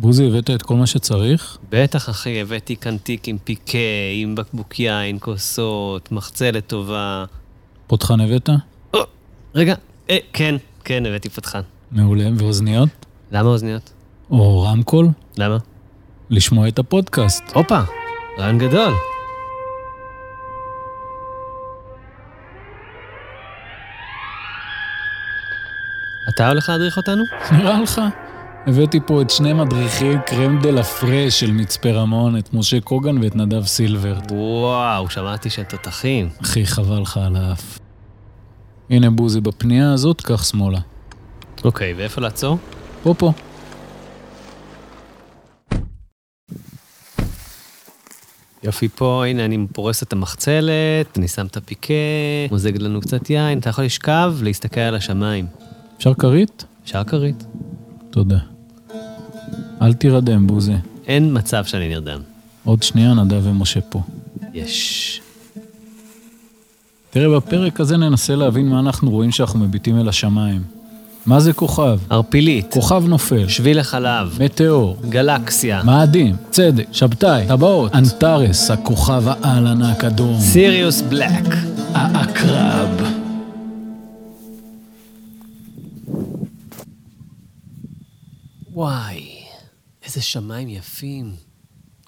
בוזי, הבאת את כל מה שצריך? בטח, אחי, הבאתי כאן תיק עם פיקה, עם בקבוק יין, כוסות, מחצלת טובה. פותחן הבאת? רגע, אה, כן, כן, הבאתי פותחן. מעולה. ואוזניות? למה אוזניות? או רמקול? למה? לשמוע את הפודקאסט. הופה, רעיון גדול. אתה הולך להדריך אותנו? נראה לך? הבאתי פה את שני מדריכי קרם דה לה פרש של מצפה רמון, את משה קוגן ואת נדב סילברט. וואו, שמעתי שהם תותחים. אחי, חבל לך על האף. הנה בוזי, בפנייה הזאת, קח שמאלה. אוקיי, ואיפה לעצור? פה פה. יופי פה, הנה אני פורס את המחצלת, אני שם את הפיקה, מוזג לנו קצת יין, אתה יכול לשכב, להסתכל על השמיים. אפשר כרית? אפשר כרית. תודה. אל תירדם, בוזי. אין מצב שאני נרדם. עוד שנייה נדב ומשה פה. יש. תראה, בפרק הזה ננסה להבין מה אנחנו רואים שאנחנו מביטים אל השמיים. מה זה כוכב? ערפילית, כוכב נופל, שביל החלב, מטאור, גלקסיה, מאדים, צדק, שבתאי, טבעות, אנטארס, הכוכב העל ענק אדום, סיריוס בלק. העקרב. וואי, איזה שמיים יפים.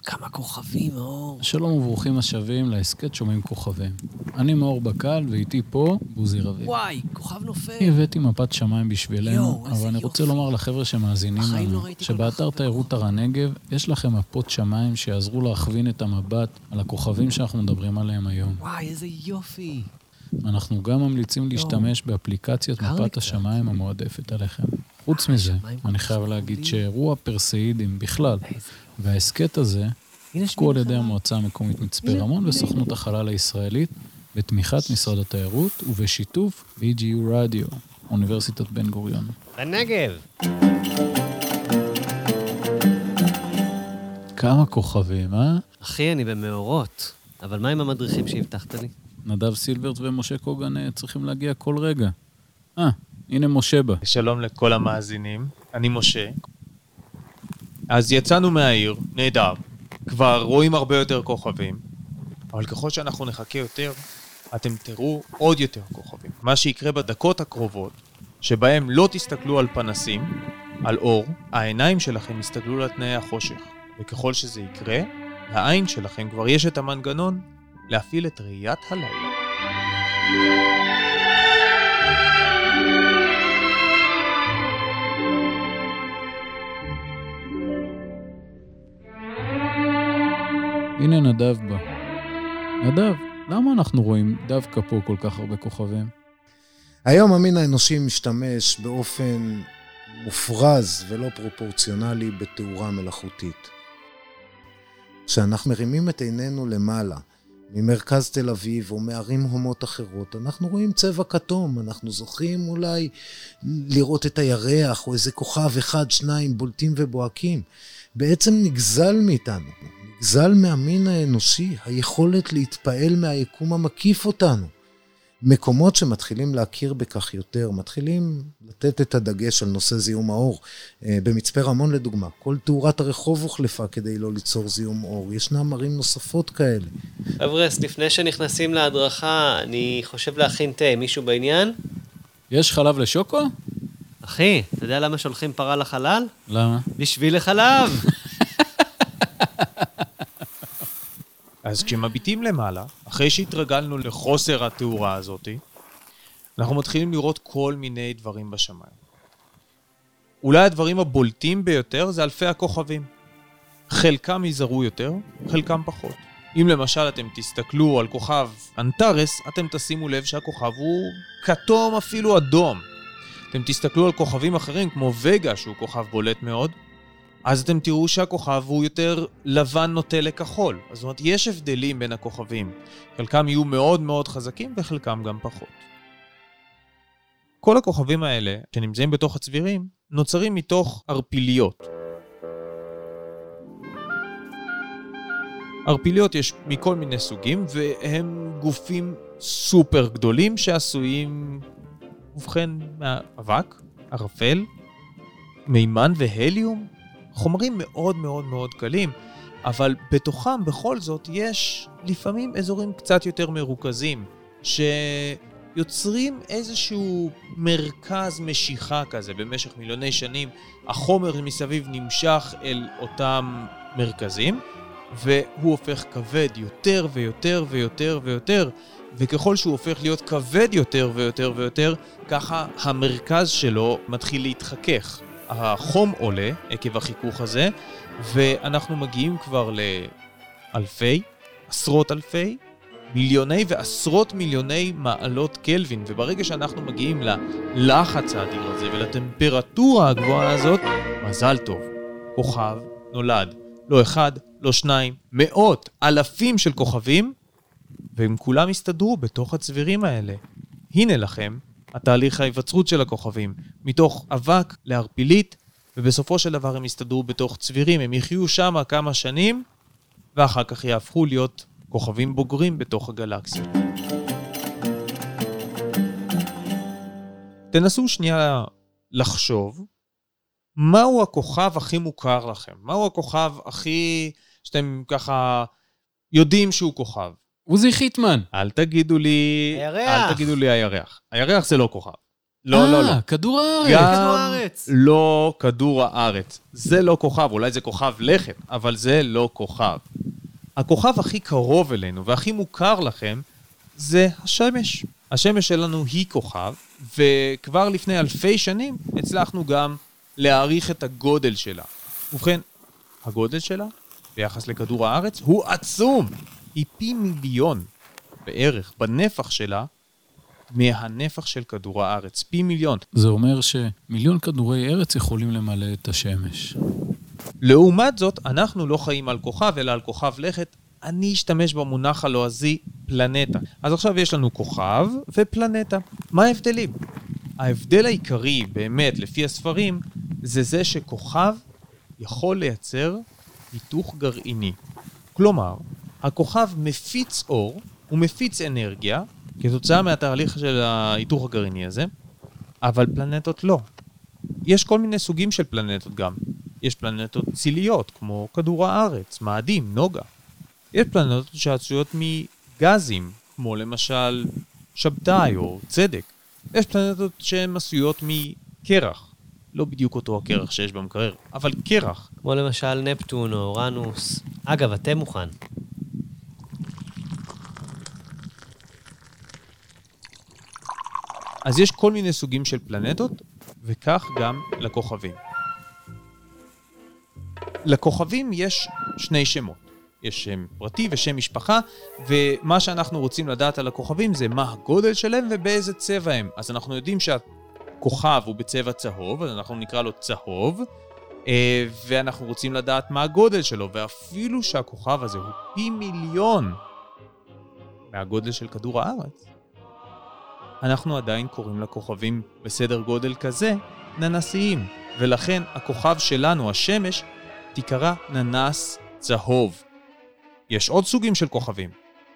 כמה כוכבים, אור. שלום וברוכים השבים להסכת שומעים כוכבים. אני מאור בקל, ואיתי פה בוזי רביב. וואי, כוכב נופל. אני הבאתי מפת שמיים בשבילנו, אבל אני רוצה. לומר לחבר'ה שמאזינים לנו, לא שבאתר תיירות הר הנגב יש לכם מפות שמיים שיעזרו להכווין את המבט על הכוכבים שאנחנו מדברים עליהם היום. וואי, איזה יופי. אנחנו גם ממליצים להשתמש באפליקציית מפת. השמיים המועדפת עליכם. חוץ מזה, השמיים כל אני חייב להגיד. שאירוע פרסאידים בכלל. וההסכת הזה, הופקו על ידי. המועצה המקומית מצפה רמון וסוכנות החלל הישראלית, בתמיכת משרד התיירות ובשיתוף BGU רדיו, אוניברסיטת בן גוריון. בנגב. כמה כוכבים, אה? אחי, אני במאורות. אבל מה עם המדריכים שהבטחת לי? נדב סילברט ומשה קוגן אה, צריכים להגיע כל רגע. אה, הנה משה בא. שלום לכל המאזינים, אני משה. אז יצאנו מהעיר, נהדר. כבר רואים הרבה יותר כוכבים, אבל ככל שאנחנו נחכה יותר, אתם תראו עוד יותר כוכבים. מה שיקרה בדקות הקרובות, שבהם לא תסתכלו על פנסים, על אור, העיניים שלכם יסתכלו על תנאי החושך. וככל שזה יקרה, לעין שלכם כבר יש את המנגנון להפעיל את ראיית הלילה. נדב בא. נדב, למה אנחנו רואים דווקא פה כל כך הרבה כוכבים? היום המין האנושי משתמש באופן מופרז ולא פרופורציונלי בתאורה מלאכותית. כשאנחנו מרימים את עינינו למעלה, ממרכז תל אביב או מערים הומות אחרות, אנחנו רואים צבע כתום, אנחנו זוכים אולי לראות את הירח או איזה כוכב אחד, שניים בולטים ובוהקים. בעצם נגזל מאיתנו, נגזל מהמין האנושי היכולת להתפעל מהיקום המקיף אותנו. מקומות שמתחילים להכיר בכך יותר, מתחילים לתת את הדגש על נושא זיהום האור. אה, במצפה רמון לדוגמה, כל תאורת הרחוב הוחלפה כדי לא ליצור זיהום אור. ישנם ערים נוספות כאלה. חבר'ס, לפני שנכנסים להדרכה, אני חושב להכין תה. מישהו בעניין? יש חלב לשוקו? אחי, אתה יודע למה שולחים פרה לחלל? למה? בשביל החלב. אז כשמביטים למעלה, אחרי שהתרגלנו לחוסר התאורה הזאתי, אנחנו מתחילים לראות כל מיני דברים בשמיים. אולי הדברים הבולטים ביותר זה אלפי הכוכבים. חלקם יזהרו יותר, חלקם פחות. אם למשל אתם תסתכלו על כוכב אנטארס, אתם תשימו לב שהכוכב הוא כתום אפילו אדום. אתם תסתכלו על כוכבים אחרים כמו וגה שהוא כוכב בולט מאוד, אז אתם תראו שהכוכב הוא יותר לבן נוטה לכחול. זאת אומרת, יש הבדלים בין הכוכבים. חלקם יהיו מאוד מאוד חזקים וחלקם גם פחות. כל הכוכבים האלה, שנמצאים בתוך הצבירים, נוצרים מתוך ערפיליות. ערפיליות יש מכל מיני סוגים, והם גופים סופר גדולים שעשויים, ובכן, מאבק, ערפל, מימן והליום, חומרים מאוד מאוד מאוד קלים, אבל בתוכם בכל זאת יש לפעמים אזורים קצת יותר מרוכזים, שיוצרים איזשהו מרכז משיכה כזה במשך מיליוני שנים. החומר מסביב נמשך אל אותם מרכזים, והוא הופך כבד יותר ויותר ויותר ויותר, וככל שהוא הופך להיות כבד יותר ויותר ויותר, ככה המרכז שלו מתחיל להתחכך. החום עולה עקב החיכוך הזה, ואנחנו מגיעים כבר לאלפי, עשרות אלפי, מיליוני ועשרות מיליוני מעלות קלווין, וברגע שאנחנו מגיעים ללחץ האדיר הזה ולטמפרטורה הגבוהה הזאת, מזל טוב, כוכב נולד. לא אחד, לא שניים, מאות, אלפים של כוכבים, והם כולם הסתדרו בתוך הצבירים האלה. הנה לכם התהליך ההיווצרות של הכוכבים, מתוך אבק לערפילית, ובסופו של דבר הם יסתדרו בתוך צבירים, הם יחיו שם כמה שנים, ואחר כך יהפכו להיות כוכבים בוגרים בתוך הגלקסיה. תנסו שנייה לחשוב מהו הכוכב הכי מוכר לכם? מהו הכוכב הכי... שאתם ככה יודעים שהוא כוכב? עוזי חיטמן. אל תגידו לי... הירח. אל תגידו לי הירח. הירח זה לא כוכב. לא, לא, לא. אה, כדור הארץ. גם כדור הארץ. לא כדור הארץ. זה לא כוכב, אולי זה כוכב לכת, אבל זה לא כוכב. הכוכב הכי קרוב אלינו והכי מוכר לכם זה השמש. השמש שלנו היא כוכב, וכבר לפני אלפי שנים הצלחנו גם להעריך את הגודל שלה. ובכן, הגודל שלה ביחס לכדור הארץ הוא עצום. היא פי מיליון בערך בנפח שלה מהנפח של כדור הארץ. פי מיליון. זה אומר שמיליון כדורי ארץ יכולים למלא את השמש. לעומת זאת, אנחנו לא חיים על כוכב, אלא על כוכב לכת. אני אשתמש במונח הלועזי פלנטה. אז עכשיו יש לנו כוכב ופלנטה. מה ההבדלים? ההבדל העיקרי, באמת, לפי הספרים, זה זה שכוכב יכול לייצר היתוך גרעיני. כלומר, הכוכב מפיץ אור, הוא מפיץ אנרגיה, כתוצאה מהתהליך של ההיתוך הגרעיני הזה, אבל פלנטות לא. יש כל מיני סוגים של פלנטות גם. יש פלנטות ציליות, כמו כדור הארץ, מאדים, נוגה. יש פלנטות שעשויות מגזים, כמו למשל שבתאי או צדק. יש פלנטות שהן עשויות מקרח. לא בדיוק אותו הקרח שיש במקרר, אבל קרח. כמו למשל נפטון או אורנוס. אגב, אתם מוכן. אז יש כל מיני סוגים של פלנטות, וכך גם לכוכבים. לכוכבים יש שני שמות. יש שם פרטי ושם משפחה, ומה שאנחנו רוצים לדעת על הכוכבים זה מה הגודל שלהם ובאיזה צבע הם. אז אנחנו יודעים שהכוכב הוא בצבע צהוב, אז אנחנו נקרא לו צהוב, אה, ואנחנו רוצים לדעת מה הגודל שלו, ואפילו שהכוכב הזה הוא פי מיליון מהגודל של כדור הארץ, אנחנו עדיין קוראים לכוכבים בסדר גודל כזה ננסיים, ולכן הכוכב שלנו, השמש, תיקרא ננס צהוב. יש עוד סוגים של כוכבים.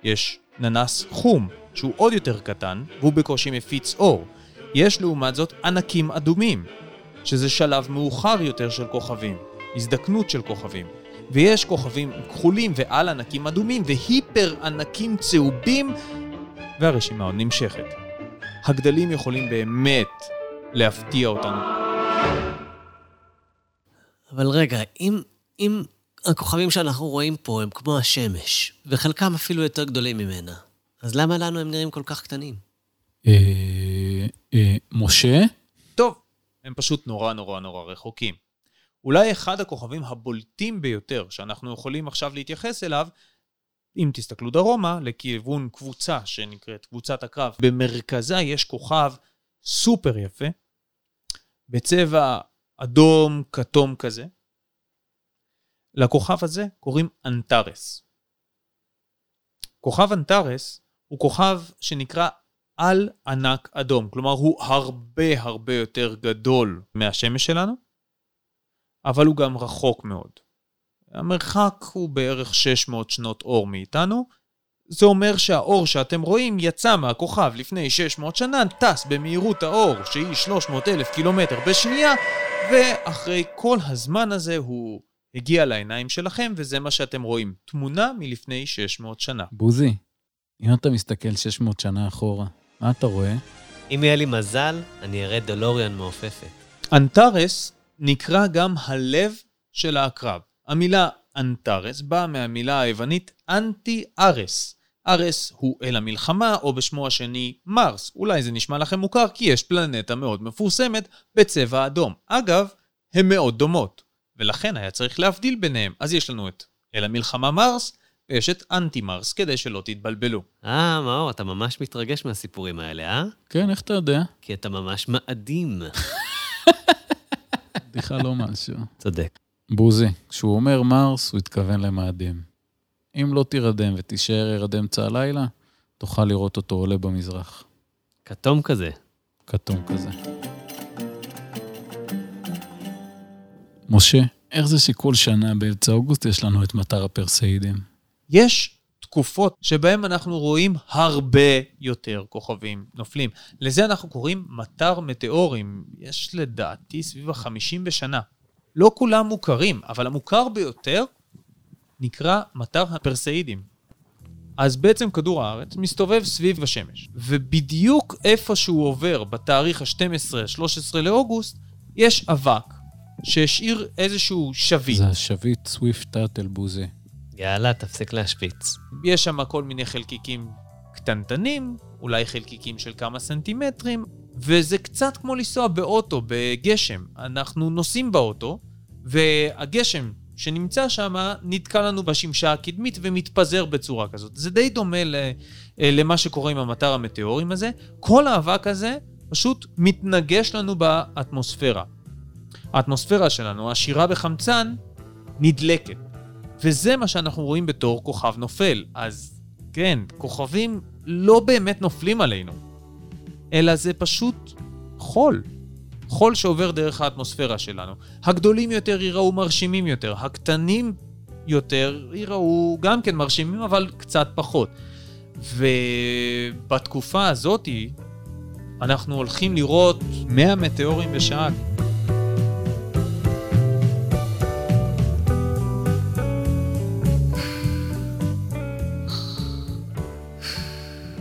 יש ננס חום, שהוא עוד יותר קטן, והוא בקושי מפיץ אור. יש לעומת זאת ענקים אדומים, שזה שלב מאוחר יותר של כוכבים, הזדקנות של כוכבים. ויש כוכבים כחולים ועל ענקים אדומים והיפר ענקים צהובים, והרשימה עוד נמשכת. הגדלים יכולים באמת להפתיע אותנו. אבל רגע, אם, אם הכוכבים שאנחנו רואים פה הם כמו השמש, וחלקם אפילו יותר גדולים ממנה, אז למה לנו הם נראים כל כך קטנים? אה, אה, משה? טוב, הם פשוט נורא נורא נורא רחוקים. אולי אחד הכוכבים הבולטים ביותר שאנחנו יכולים עכשיו להתייחס אליו, אם תסתכלו דרומה, לכיוון קבוצה שנקראת קבוצת הקרב, במרכזה יש כוכב סופר יפה, בצבע אדום כתום כזה. לכוכב הזה קוראים אנטרס. כוכב אנטרס הוא כוכב שנקרא על ענק אדום, כלומר הוא הרבה הרבה יותר גדול מהשמש שלנו, אבל הוא גם רחוק מאוד. המרחק הוא בערך 600 שנות אור מאיתנו. זה אומר שהאור שאתם רואים יצא מהכוכב לפני 600 שנה, טס במהירות האור, שהיא 300 אלף קילומטר בשנייה, ואחרי כל הזמן הזה הוא הגיע לעיניים שלכם, וזה מה שאתם רואים. תמונה מלפני 600 שנה. בוזי, אם אתה מסתכל 600 שנה אחורה, מה אתה רואה? אם יהיה לי מזל, אני אראה דולוריאן מעופפת. אנטרס נקרא גם הלב של העקרב. המילה אנטרס באה מהמילה היוונית אנטי-ארס. ארס הוא אל המלחמה, או בשמו השני מרס. אולי זה נשמע לכם מוכר, כי יש פלנטה מאוד מפורסמת בצבע אדום. אגב, הן מאוד דומות, ולכן היה צריך להבדיל ביניהם. אז יש לנו את אל המלחמה מרס, ויש את אנטי מרס, כדי שלא תתבלבלו. אה, מאור, אתה ממש מתרגש מהסיפורים האלה, אה? כן, איך אתה יודע? כי אתה ממש מאדים. בדיחה לא משהו. צודק. בוזי, כשהוא אומר מרס, הוא התכוון למאדים. אם לא תירדם ותישאר ער עד אמצע הלילה, תוכל לראות אותו עולה במזרח. כתום כזה. כתום כזה. משה, איך זה שכל שנה באמצע אוגוסט יש לנו את מטר הפרסאידים? יש תקופות שבהן אנחנו רואים הרבה יותר כוכבים נופלים. לזה אנחנו קוראים מטר מטאורים. יש לדעתי סביב ה-50 בשנה. לא כולם מוכרים, אבל המוכר ביותר נקרא מטר הפרסאידים. אז בעצם כדור הארץ מסתובב סביב השמש, ובדיוק איפה שהוא עובר בתאריך ה-12-13 לאוגוסט, יש אבק שהשאיר איזשהו שביט. זה השביט סוויפט טאטל בוזי. יאללה, תפסיק להשוויץ. יש שם כל מיני חלקיקים קטנטנים, אולי חלקיקים של כמה סנטימטרים, וזה קצת כמו לנסוע באוטו, בגשם. אנחנו נוסעים באוטו, והגשם שנמצא שם נתקע לנו בשמשה הקדמית ומתפזר בצורה כזאת. זה די דומה ל, למה שקורה עם המטר המטאורים הזה. כל האבק הזה פשוט מתנגש לנו באטמוספירה. האטמוספירה שלנו, העשירה בחמצן, נדלקת. וזה מה שאנחנו רואים בתור כוכב נופל. אז כן, כוכבים לא באמת נופלים עלינו, אלא זה פשוט חול. חול שעובר דרך האטמוספירה שלנו. הגדולים יותר ייראו מרשימים יותר, הקטנים יותר ייראו גם כן מרשימים, אבל קצת פחות. ובתקופה הזאתי, אנחנו הולכים לראות 100 מטאורים בשעה.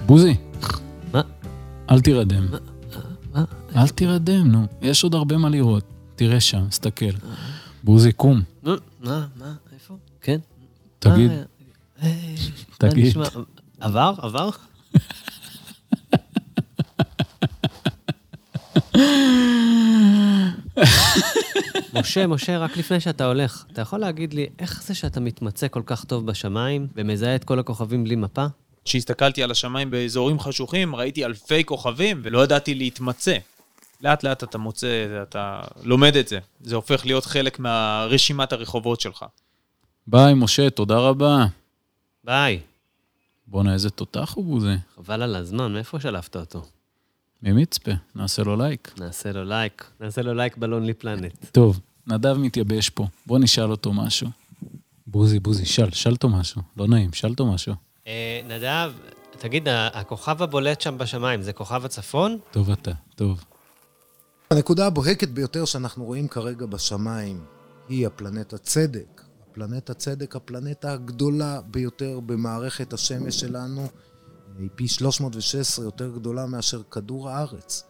בוזי, מה? אל תירדם. מה? אל תירדם, נו. יש עוד הרבה מה לראות. תראה שם, תסתכל. בוזי, קום. מה? מה? איפה? כן? תגיד, אה, אה, תגיד. עבר? עבר? משה, משה, רק לפני שאתה הולך, אתה יכול להגיד לי איך זה שאתה מתמצא כל כך טוב בשמיים ומזהה את כל הכוכבים בלי מפה? כשהסתכלתי על השמיים באזורים חשוכים, ראיתי אלפי כוכבים ולא ידעתי להתמצא. לאט לאט אתה מוצא, אתה לומד את זה. זה הופך להיות חלק מהרשימת הרחובות שלך. ביי, משה, תודה רבה. ביי. בואנה, איזה תותח הוא בוזי. חבל על הזמן, מאיפה שלפת אותו? ממצפה, נעשה לו לייק. נעשה לו לייק. נעשה לו לייק בלונלי פלנט. טוב, נדב מתייבש פה. בוא נשאל אותו משהו. בוזי, בוזי, שאל, שאל אותו משהו. לא נעים, שאל אותו משהו. אה, נדב, תגיד, הכוכב הבולט שם בשמיים, זה כוכב הצפון? טוב אתה, טוב. הנקודה הבוהקת ביותר שאנחנו רואים כרגע בשמיים היא הפלנטה צדק. הפלנטה צדק, הפלנטה הגדולה ביותר במערכת השמש שלנו, היא פי 316 יותר גדולה מאשר כדור הארץ.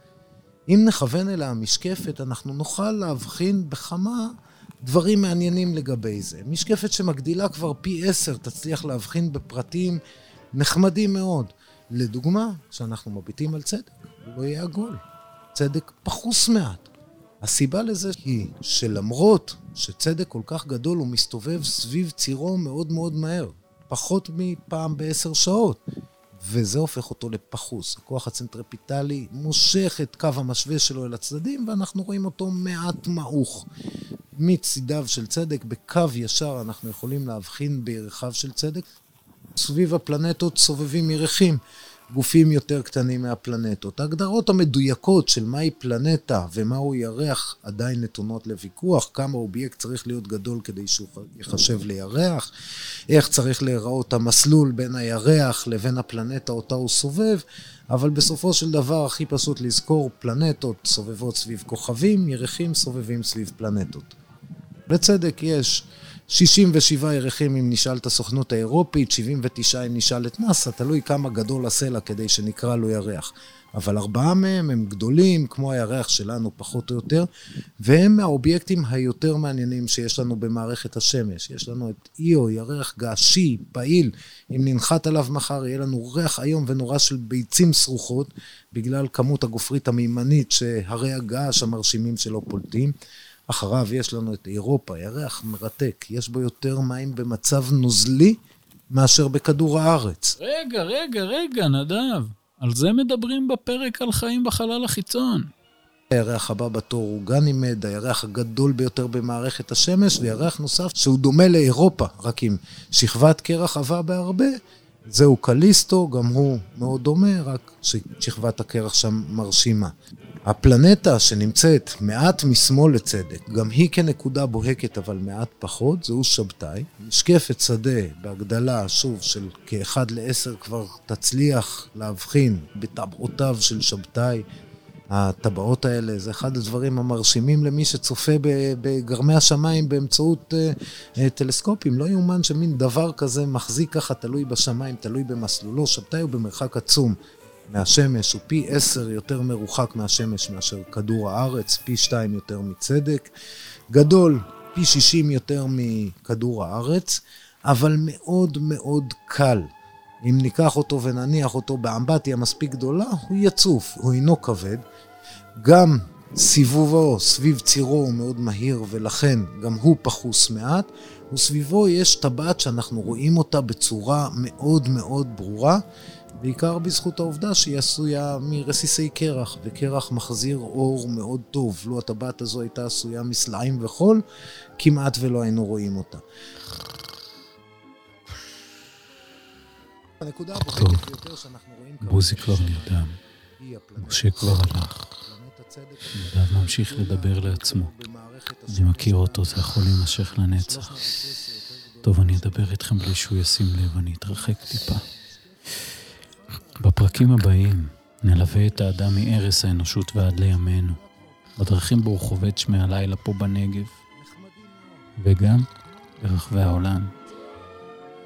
אם נכוון אליה המשקפת, אנחנו נוכל להבחין בכמה דברים מעניינים לגבי זה. משקפת שמגדילה כבר פי עשר, תצליח להבחין בפרטים נחמדים מאוד. לדוגמה, כשאנחנו מביטים על צדק, הוא לא יהיה עגול. צדק פחוס מעט. הסיבה לזה היא שלמרות שצדק כל כך גדול, הוא מסתובב סביב צירו מאוד מאוד מהר. פחות מפעם בעשר שעות. וזה הופך אותו לפחוס. הכוח הצנטרפיטלי מושך את קו המשווה שלו אל הצדדים, ואנחנו רואים אותו מעט מעוך. מצידיו של צדק, בקו ישר אנחנו יכולים להבחין בירכיו של צדק. סביב הפלנטות סובבים ירחים, גופים יותר קטנים מהפלנטות. ההגדרות המדויקות של מהי פלנטה ומהו ירח עדיין נתונות לוויכוח, כמה אובייקט צריך להיות גדול כדי שהוא ייחשב לירח, איך צריך להיראות המסלול בין הירח לבין הפלנטה אותה הוא סובב, אבל בסופו של דבר הכי פשוט לזכור, פלנטות סובבות סביב כוכבים, ירחים סובבים סביב פלנטות. בצדק יש 67 ירחים אם נשאל את הסוכנות האירופית, 79 אם נשאל את נאס"א, תלוי כמה גדול הסלע כדי שנקרא לו ירח. אבל ארבעה מהם הם גדולים, כמו הירח שלנו פחות או יותר, והם מהאובייקטים היותר מעניינים שיש לנו במערכת השמש. יש לנו את איו, ירח געשי, פעיל, אם ננחת עליו מחר יהיה לנו ריח איום ונורא של ביצים סרוחות, בגלל כמות הגופרית המימנית שהרי הגעש המרשימים שלו פולטים. אחריו יש לנו את אירופה, ירח מרתק, יש בו יותר מים במצב נוזלי מאשר בכדור הארץ. רגע, רגע, רגע, נדב. על זה מדברים בפרק על חיים בחלל החיצון. הירח הבא בתור הוא גנימד, הירח הגדול ביותר במערכת השמש, וירח נוסף שהוא דומה לאירופה, רק עם שכבת קרח עבה בהרבה, זהו קליסטו, גם הוא מאוד דומה, רק ששכבת הקרח שם מרשימה. הפלנטה שנמצאת מעט משמאל לצדק, גם היא כנקודה בוהקת אבל מעט פחות, זהו שבתאי. משקפת שדה בהגדלה, שוב, של כאחד לעשר כבר תצליח להבחין בטבעותיו של שבתאי. הטבעות האלה זה אחד הדברים המרשימים למי שצופה בגרמי השמיים באמצעות uh, uh, טלסקופים. לא יאומן שמין דבר כזה מחזיק ככה, תלוי בשמיים, תלוי במסלולו. שבתאי הוא במרחק עצום מהשמש, הוא פי עשר יותר מרוחק מהשמש מאשר כדור הארץ, פי שתיים יותר מצדק. גדול, פי שישים יותר מכדור הארץ, אבל מאוד מאוד קל. אם ניקח אותו ונניח אותו באמבטיה מספיק גדולה, הוא יצוף, הוא אינו כבד. גם סיבובו סביב צירו הוא מאוד מהיר ולכן גם הוא פחוס מעט, וסביבו יש טבעת שאנחנו רואים אותה בצורה מאוד מאוד ברורה, בעיקר בזכות העובדה שהיא עשויה מרסיסי קרח, וקרח מחזיר אור מאוד טוב. לו הטבעת הזו הייתה עשויה מסלעים וחול, כמעט ולא היינו רואים אותה. הנקודה הבוחרת ביותר שאנחנו רואים בוזי כבר נרדם. משה כבר הלך. נדב ממשיך לדבר לעצמו. אני מכיר אותו, זה יכול להימשך לנצח. טוב, אני אדבר איתכם בלי שהוא ישים לב, אני אתרחק טיפה. בפרקים הבאים נלווה את האדם מערש האנושות ועד לימינו, בדרכים בו הוא חובט שמי הלילה פה בנגב, וגם ברחבי העולם.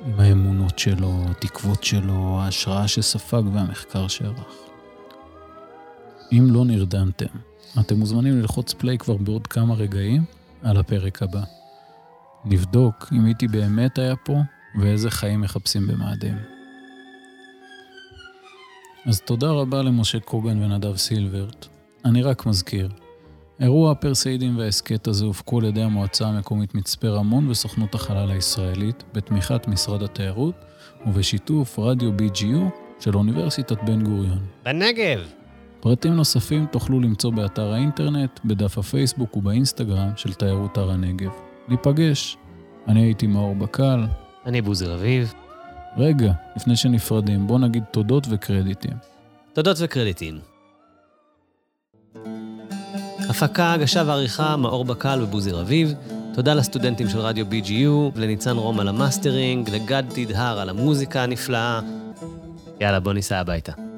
עם האמונות שלו, התקוות שלו, ההשראה שספג והמחקר שערך. אם לא נרדמתם, אתם מוזמנים ללחוץ פליי כבר בעוד כמה רגעים על הפרק הבא. נבדוק אם איתי באמת היה פה ואיזה חיים מחפשים במאדים. אז תודה רבה למשה קוגן ונדב סילברט. אני רק מזכיר, אירוע הפרסאידים וההסכת הזה הופקו על ידי המועצה המקומית מצפה רמון וסוכנות החלל הישראלית, בתמיכת משרד התיירות ובשיתוף רדיו BGU של אוניברסיטת בן גוריון. בנגב! פרטים נוספים תוכלו למצוא באתר האינטרנט, בדף הפייסבוק ובאינסטגרם של תיירות הר הנגב. ניפגש. אני הייתי מאור בקל. אני בוזי רביב. רגע, לפני שנפרדים, בוא נגיד תודות וקרדיטים. תודות וקרדיטים. הפקה, הגשה ועריכה, מאור בקל ובוזי רביב. תודה לסטודנטים של רדיו BGU, לניצן רום על המאסטרינג, לגד תדהר על המוזיקה הנפלאה. יאללה, בוא ניסע הביתה.